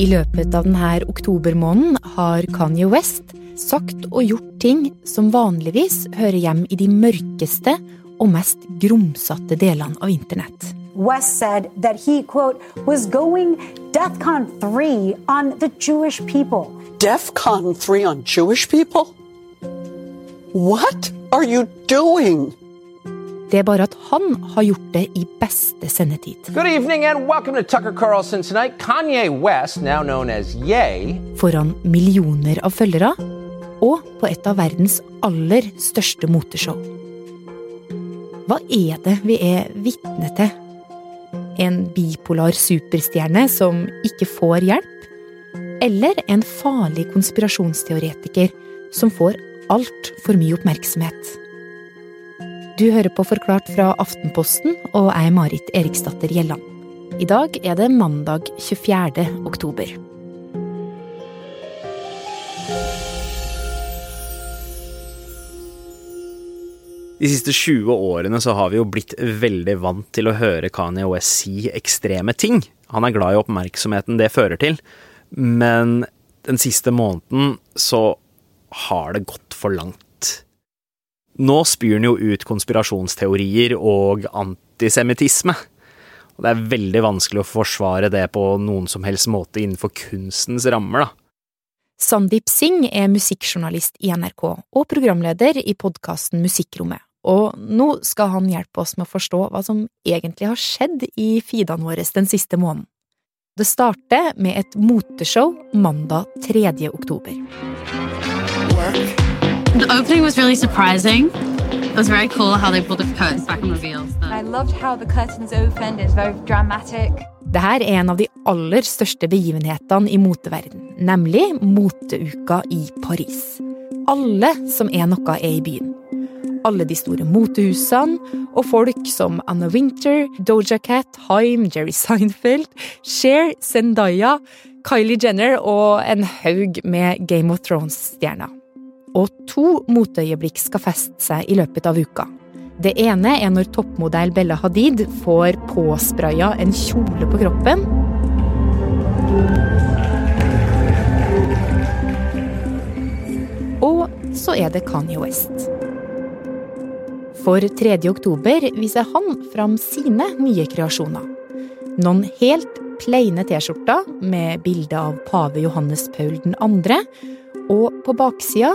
I løpet av denne oktobermåneden har Kanye West sagt og gjort ting som vanligvis hører hjem i de mørkeste og mest grumsete delene av internett. West said that he, quote, was going DEFCON 3 on the Jewish people. DEFCON 3 on Jewish people? What are you doing? Det er bare at han har gjort det i beste sendetid. Good evening and welcome to Tucker Carlson Tonight. Kanye West, now known as Ye. Foran millioner av følgere, og på et av verdens aller største moteshow. Hva er det vi er vitne til? En bipolar superstjerne som ikke får hjelp? Eller en farlig konspirasjonsteoretiker som får altfor mye oppmerksomhet? Du hører på Forklart fra Aftenposten, og er Marit Eriksdatter Gjelland. I dag er det mandag 24. oktober. De siste 20 årene så har vi jo blitt veldig vant til å høre Kanye West si ekstreme ting. Han er glad i oppmerksomheten det fører til, men den siste måneden så har det gått for langt. Nå spyr han jo ut konspirasjonsteorier og antisemittisme. Og det er veldig vanskelig å forsvare det på noen som helst måte innenfor kunstens rammer, da. Sandeep Singh er musikkjournalist i NRK og programleder i podkasten Musikkrommet. Og nå skal han hjelpe oss med å forstå hva som egentlig har skjedd i feedene våre den siste måneden. Det starter med et moteshow mandag 3. oktober. The opening was really surprising. It was very cool how they pulled the curtains back and revealed them. I loved how the curtains opened. It's very dramatic. Dette er en av de aller største begivenhetene i moteverden, nemlig moteuka i Paris. Alle som er noe, er i byen. Alle de store motehusene, og folk som Anna Winter, Doja Cat, Haim, Jerry Seinfeld, Cher, Zendaya, Kylie Jenner og en haug med Game of Thrones-stjerner og to moteøyeblikk skal feste seg i løpet av uka. Det ene er når toppmodell Bella Hadid får påspraya en kjole på kroppen. Og så er det Kanye West. For 3. oktober viser han fram sine nye kreasjoner. Noen helt pleine T-skjorter med bilde av pave Johannes Paul 2., og på baksida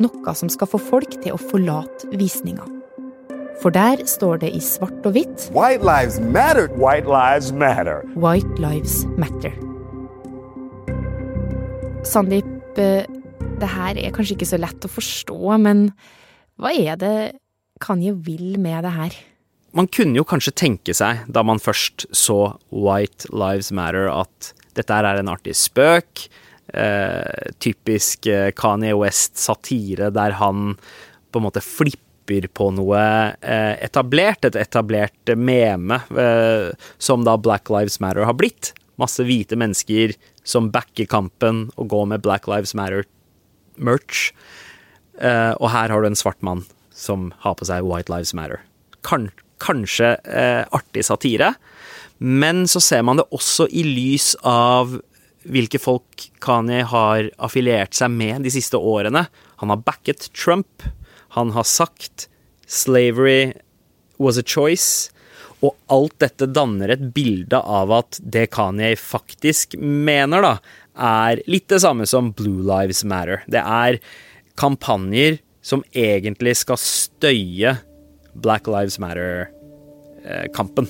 noe som skal få folk til å forlate visninga. For der står det i svart og hvitt White lives matter. White lives matter. White lives matter. Sandeep, eh, det her er kanskje ikke så lett å forstå, men hva er det Kanye vil med det her? Man kunne jo kanskje tenke seg, da man først så White Lives Matter, at dette er en artig spøk eh, typisk eh, Kanye West-satire der han på en måte flipper på noe eh, etablert, et etablert meme, som da Black Lives Matter har blitt. Masse hvite mennesker som backer kampen og går med Black Lives Matter-merch. Og her har du en svart mann som har på seg White Lives Matter. Kan, kanskje artig satire, men så ser man det også i lys av hvilke folk Kanye har affiliert seg med de siste årene. Han har backet Trump. Han har sagt 'slavery was a choice'. Og alt dette danner et bilde av at det Kanye faktisk mener, da, er litt det samme som Blue Lives Matter. Det er kampanjer som egentlig skal støye Black Lives Matter-kampen.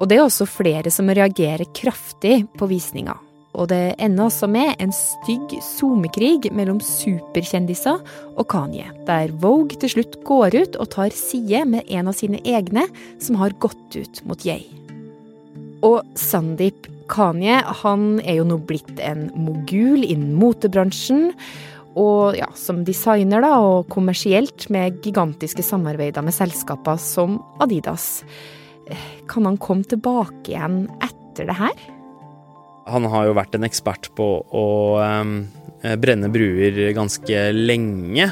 Og det er også flere som reagerer kraftig på visninga. Og det ender også med en stygg SoMe-krig mellom superkjendiser og Kanye, der Vogue til slutt går ut og tar side med en av sine egne som har gått ut mot Yay. Og Sandeep Kanye han er jo nå blitt en mogul innen motebransjen. Og ja, som designer da, og kommersielt med gigantiske samarbeider med selskaper som Adidas. Kan han komme tilbake igjen etter det her? Han har jo vært en ekspert på å um, brenne bruer ganske lenge.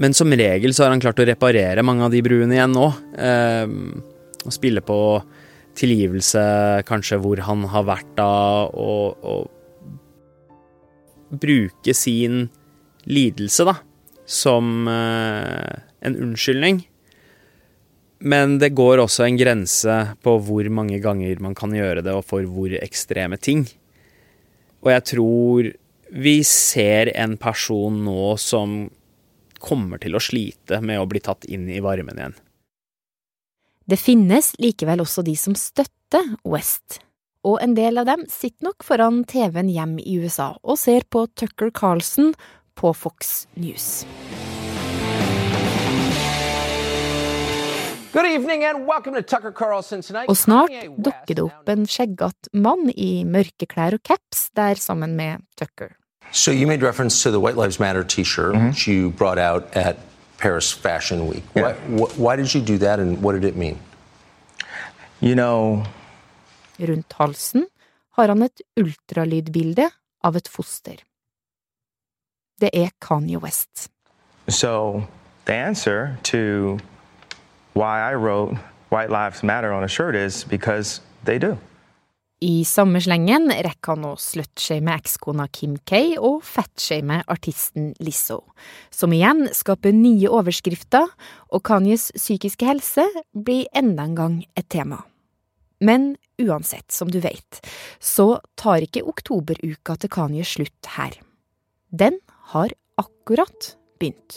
Men som regel så har han klart å reparere mange av de bruene igjen nå. Um, og spille på tilgivelse, kanskje, hvor han har vært da, og, og bruke sin lidelse, da, som eh, en unnskyldning. Men det går også en grense på hvor mange ganger man kan gjøre det, og for hvor ekstreme ting. Og jeg tror vi ser en person nå som kommer til å slite med å bli tatt inn i varmen igjen. Det finnes likevel også de som støtter West, og en del av dem sitter nok foran TV-en hjem i USA og ser på Tucker Carlson på Fox News. Og snart dukker det opp en skjeggete mann i mørke klær og caps der sammen med Tucker. So you made reference to the White Lives Matter T-shirt, which you brought out at Paris Fashion Week. Yeah. Why, why did you do that, and what did it mean? You know, Rundt halsen har han et ultralydbilde av et foster. Det er Kanye West. so the answer to why I wrote White Lives Matter on a shirt is because they do. I samme slengen rekker han å slutshame ekskona Kim K og fettshame artisten Lizzo, som igjen skaper nye overskrifter, og Kanyes psykiske helse blir enda en gang et tema. Men uansett, som du vet, så tar ikke oktoberuka til Kanye slutt her. Den har akkurat begynt.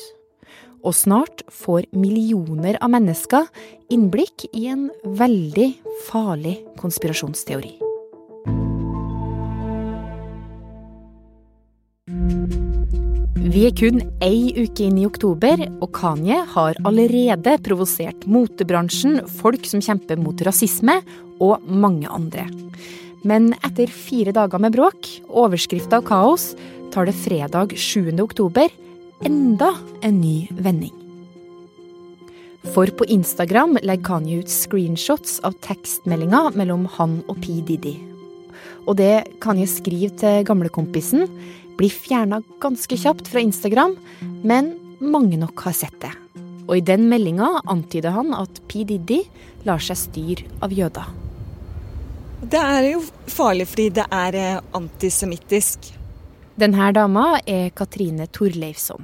Og snart får millioner av mennesker innblikk i en veldig farlig konspirasjonsteori. Vi er kun ei uke inn i oktober, og Kanye har allerede provosert motebransjen, folk som kjemper mot rasisme, og mange andre. Men etter fire dager med bråk, overskrifter og kaos, tar det fredag 7. oktober enda en ny vending. For på Instagram legger Kanye ut screenshots av tekstmeldinger mellom han og P. Diddy. Og det Kanye skriver til gamlekompisen, blir fjerna ganske kjapt fra Instagram, men mange nok har sett det. Og i den meldinga antyder han at P. Diddy lar seg styre av jøder. Det er jo farlig fordi det er eh, antisemittisk. Denne dama er Katrine Torleifsson.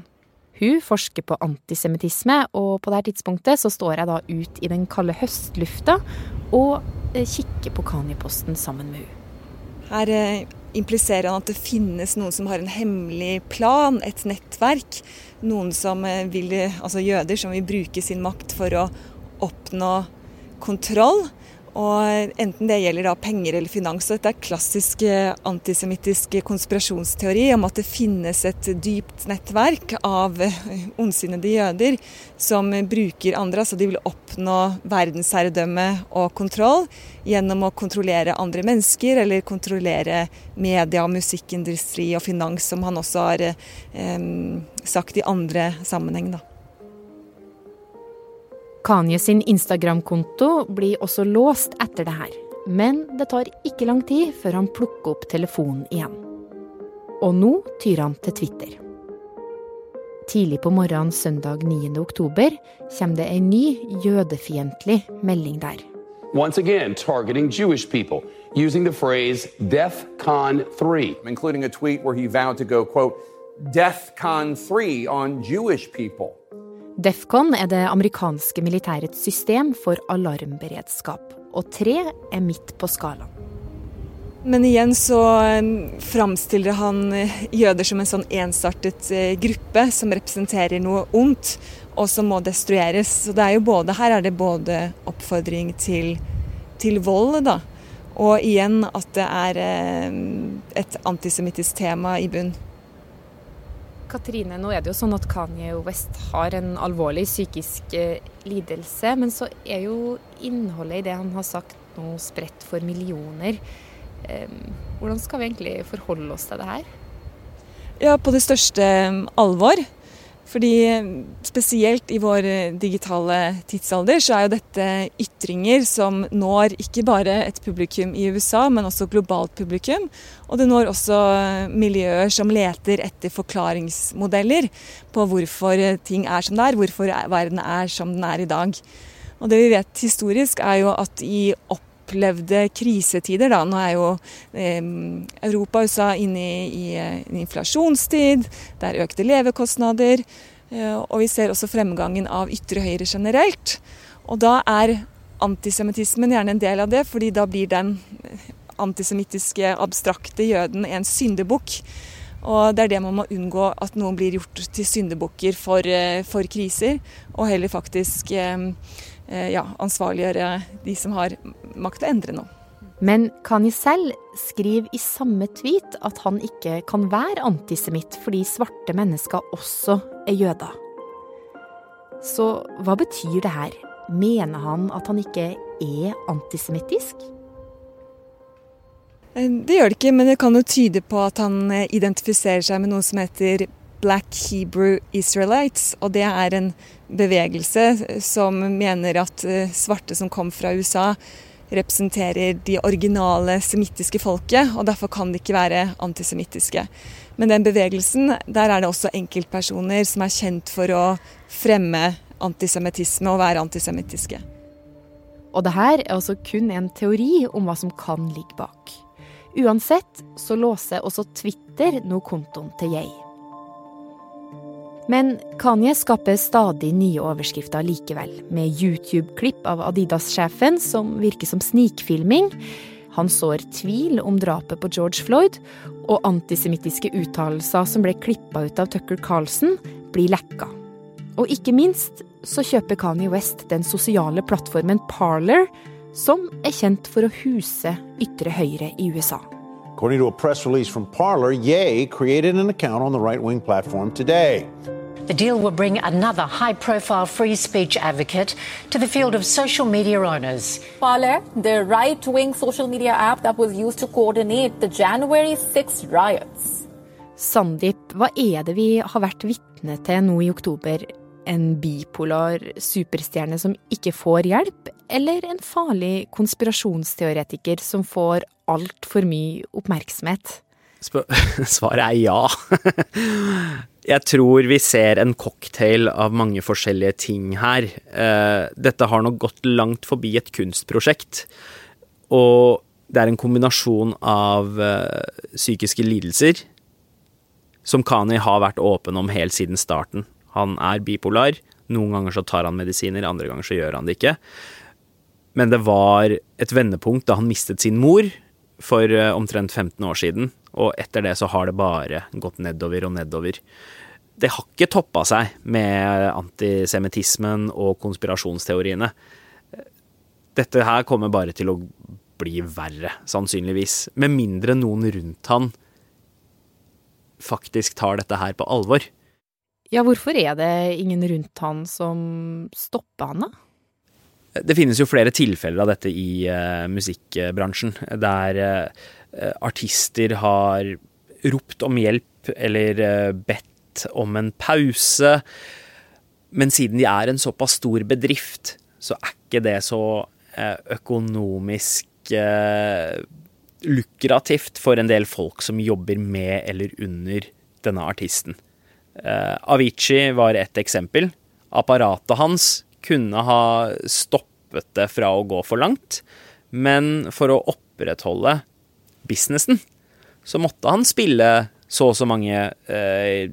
Hun forsker på antisemittisme, og på dette tidspunktet så står jeg da ut i den kalde høstlufta og eh, kikker på Kaniposten sammen med hun. Her eh, impliserer han at det finnes noen som har en hemmelig plan, et nettverk. Noen som eh, vil, altså jøder som vil bruke sin makt for å oppnå kontroll. Og enten det gjelder da penger eller finans. og Dette er klassisk eh, antisemittisk konspirasjonsteori om at det finnes et dypt nettverk av eh, ondsinnede jøder som bruker andre. Altså de vil oppnå verdensherredømme og kontroll gjennom å kontrollere andre mennesker eller kontrollere media, musikkindustri og finans, som han også har eh, sagt i andre sammenheng. da. Kanye sin Instagram-konto blir også låst etter det her. Men det tar ikke lang tid før han plukker opp telefonen igjen. Og nå tyr han til Twitter. Tidlig på morgenen søndag 9. oktober kommer det en ny jødefiendtlig melding der. once again targeting Jewish people using the phrase DEFCON 3, including a tweet where he vowed to go, quote, DEFCON 3 on Jewish people. Defcon er det amerikanske militærets system for alarmberedskap, og tre er midt på skalaen. Men igjen så eh, framstiller han eh, jøder som en sånn ensartet eh, gruppe som representerer noe ondt, og som må destrueres. Så det er jo både, her er det både oppfordring til, til vold, da, og igjen at det er et antisemittisk tema i bunn. Katrine, nå er det jo sånn at Kanye West har en alvorlig psykisk eh, lidelse, men så er jo innholdet i det han har sagt nå spredt for millioner. Eh, hvordan skal vi egentlig forholde oss til det her? Ja, på det største um, alvor. Fordi um, spesielt i vår eh, digitale tidsalder så er jo dette ytringer som når ikke bare et publikum i USA, men også globalt publikum. Og det når også eh, miljøer som leter etter forklaringsmodeller på hvorfor eh, ting er som det er, hvorfor verden er som den er i dag. Og det vi vet historisk er jo at i opp opplevde krisetider. Da. Nå er jo eh, Europa og USA inne i, i, en inflasjonstid, det er økte levekostnader. Eh, og vi ser også fremgangen av ytre høyre generelt. Og da er antisemittismen gjerne en del av det, fordi da blir den antisemittiske, abstrakte jøden en syndebukk. Og det er det man må unngå, at noen blir gjort til syndebukker for, eh, for, kriser, og heller faktisk eh, ja, ansvarliggjøre de som har makt til å endre noe. Men Kanye selv skriver i samme tweet at han ikke kan være antisemitt fordi svarte mennesker også er jøder. Så hva betyr det her? Mener han at han ikke er antisemittisk? Eh, det gjør det ikke, men det kan jo tyde på at han eh, identifiserer seg med noe som heter Black Hebrew Israelites. Og det er en bevegelse eh, som mener at svarte som kom fra USA, representerer de originale semittiske folket, og derfor kan de ikke være antisemittiske. Men den bevegelsen, der er det også enkeltpersoner som er kjent for å fremme antisemittisme og være antisemittiske. Og det her er altså kun en teori om hva som kan ligge bak. Uansett så låser også Twitter nå kontoen til jeg. Men Kanye skaper stadig nye overskrifter likevel, med YouTube-klipp av Adidas-sjefen som virker som snikfilming. Han sår tvil om drapet på George Floyd, og antisemittiske uttalelser som ble klippa ut av Tucker Carlson, blir lekka. Og ikke minst så kjøper Kanye West den sosiale plattformen Parler, som er kjent for å huse ytre høyre i USA. According to a press release from Parler, Ye created an account on the right wing platform today. The deal will bring another high profile free speech advocate to the field of social media owners. Parler, the right wing social media app that was used to coordinate the January 6 riots. Sandeep, hva er det vi har vært vitne til nå i oktober en bipolar superstjerne som ikke får hjelp, eller en farlig konspirasjonsteoretiker som får altfor mye oppmerksomhet? Svaret er ja. Jeg tror vi ser en cocktail av mange forskjellige ting her. Eh, dette har nok gått langt forbi et kunstprosjekt. Og det er en kombinasjon av eh, psykiske lidelser, som Kani har vært åpen om helt siden starten. Han er bipolar. Noen ganger så tar han medisiner, andre ganger så gjør han det ikke. Men det var et vendepunkt da han mistet sin mor for eh, omtrent 15 år siden. Og etter det så har det bare gått nedover og nedover. Det har ikke toppa seg med antisemittismen og konspirasjonsteoriene. Dette her kommer bare til å bli verre, sannsynligvis. Med mindre noen rundt han faktisk tar dette her på alvor. Ja, hvorfor er det ingen rundt han som stopper han, da? Det finnes jo flere tilfeller av dette i uh, musikkbransjen, der uh, artister har ropt om hjelp eller uh, bedt om en pause. Men siden de er en såpass stor bedrift, så er ikke det så økonomisk lukrativt for en del folk som jobber med eller under denne artisten. Avicii var ett eksempel. Apparatet hans kunne ha stoppet det fra å gå for langt, men for å opprettholde businessen, så måtte han spille så og så mange eh,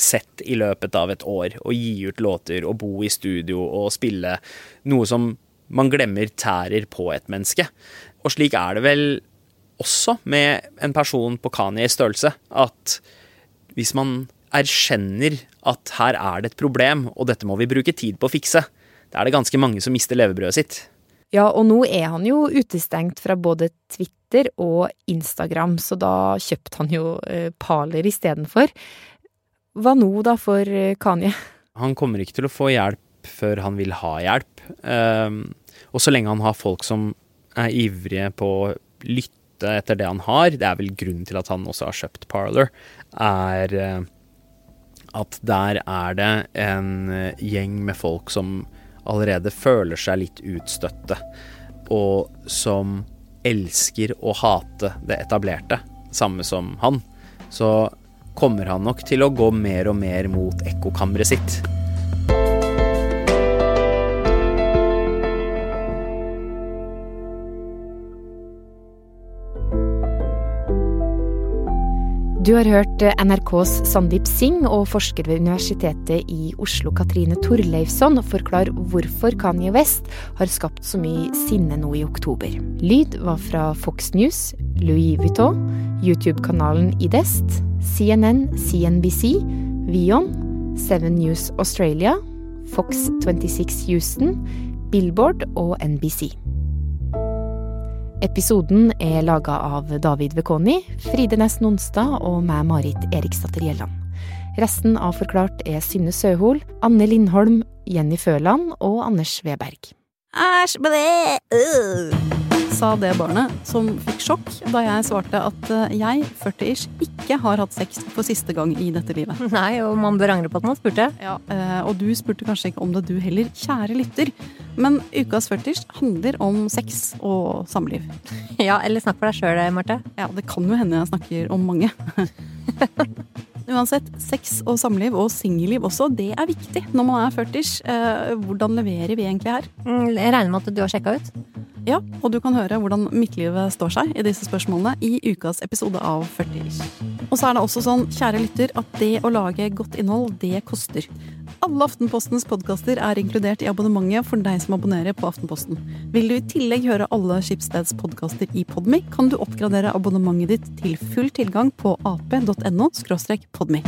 sett i løpet av et år, og gi ut låter og bo i studio og spille noe som man glemmer tærer på et menneske. Og slik er det vel også med en person på Kanyes størrelse, at hvis man erkjenner at her er det et problem, og dette må vi bruke tid på å fikse. Da er det ganske mange som mister levebrødet sitt. Ja, og nå er han jo utestengt fra både Twitter og Instagram, så da kjøpte han jo eh, Parler istedenfor. Hva nå da for eh, Kanye? Han kommer ikke til å få hjelp før han vil ha hjelp. Um, og så lenge han har folk som er ivrige på å lytte etter det han har, det er vel grunnen til at han også har kjøpt Parler, er uh, at der er det en eh, gjeng med folk som allerede føler seg litt utstøtte, og som elsker å hate det etablerte, samme som han, så kommer han nok til å gå mer og mer mot ekkokammeret sitt. Du har hørt NRKs Sandeep Singh og forsker ved Universitetet i Oslo Katrine Torleifsson forklare hvorfor Kanye West har skapt så mye sinne nå i oktober. Lyd var fra Fox News, Louis Vuitton, YouTube-kanalen Idest, CNN, CNBC, Vion, Seven News Australia, Fox 26 Houston, Billboard og NBC. Episoden er laga av David Vekoni, Fride Næss Nonstad og meg, Marit Eriksdatter Gjelland. Resten av Forklart er Synne Søhol, Anne Lindholm, Jenny Føland og Anders Weberg. Æsj, ble, øh. Sa det barnet som fikk sjokk da jeg svarte at eh, jeg, 40-ish, ikke har hatt sex for siste gang i dette livet. Nei, og man bør angre på at man spurte. Ja, eh, Og du spurte kanskje ikke om det, du heller, kjære lytter. Men ukas 40-ish handler om sex og samliv. Ja, eller snakk for deg sjøl, Marte. Ja, det kan jo hende jeg snakker om mange. Uansett, sex og samliv, og singelliv også, det er viktig når man er 40-ish. Eh, hvordan leverer vi egentlig her? Mm, Jeg regner med at du har sjekka ut? Ja, og du kan høre hvordan midtlivet står seg i disse spørsmålene i ukas episode av 40-ish. Og så er det også sånn, kjære lytter, at det å lage godt innhold, det koster. Alle Aftenpostens podkaster er inkludert i abonnementet for deg som abonnerer på Aftenposten. Vil du i tillegg høre alle Skipsteds podkaster i Podmy, kan du oppgradere abonnementet ditt til full tilgang på ap.no podmy.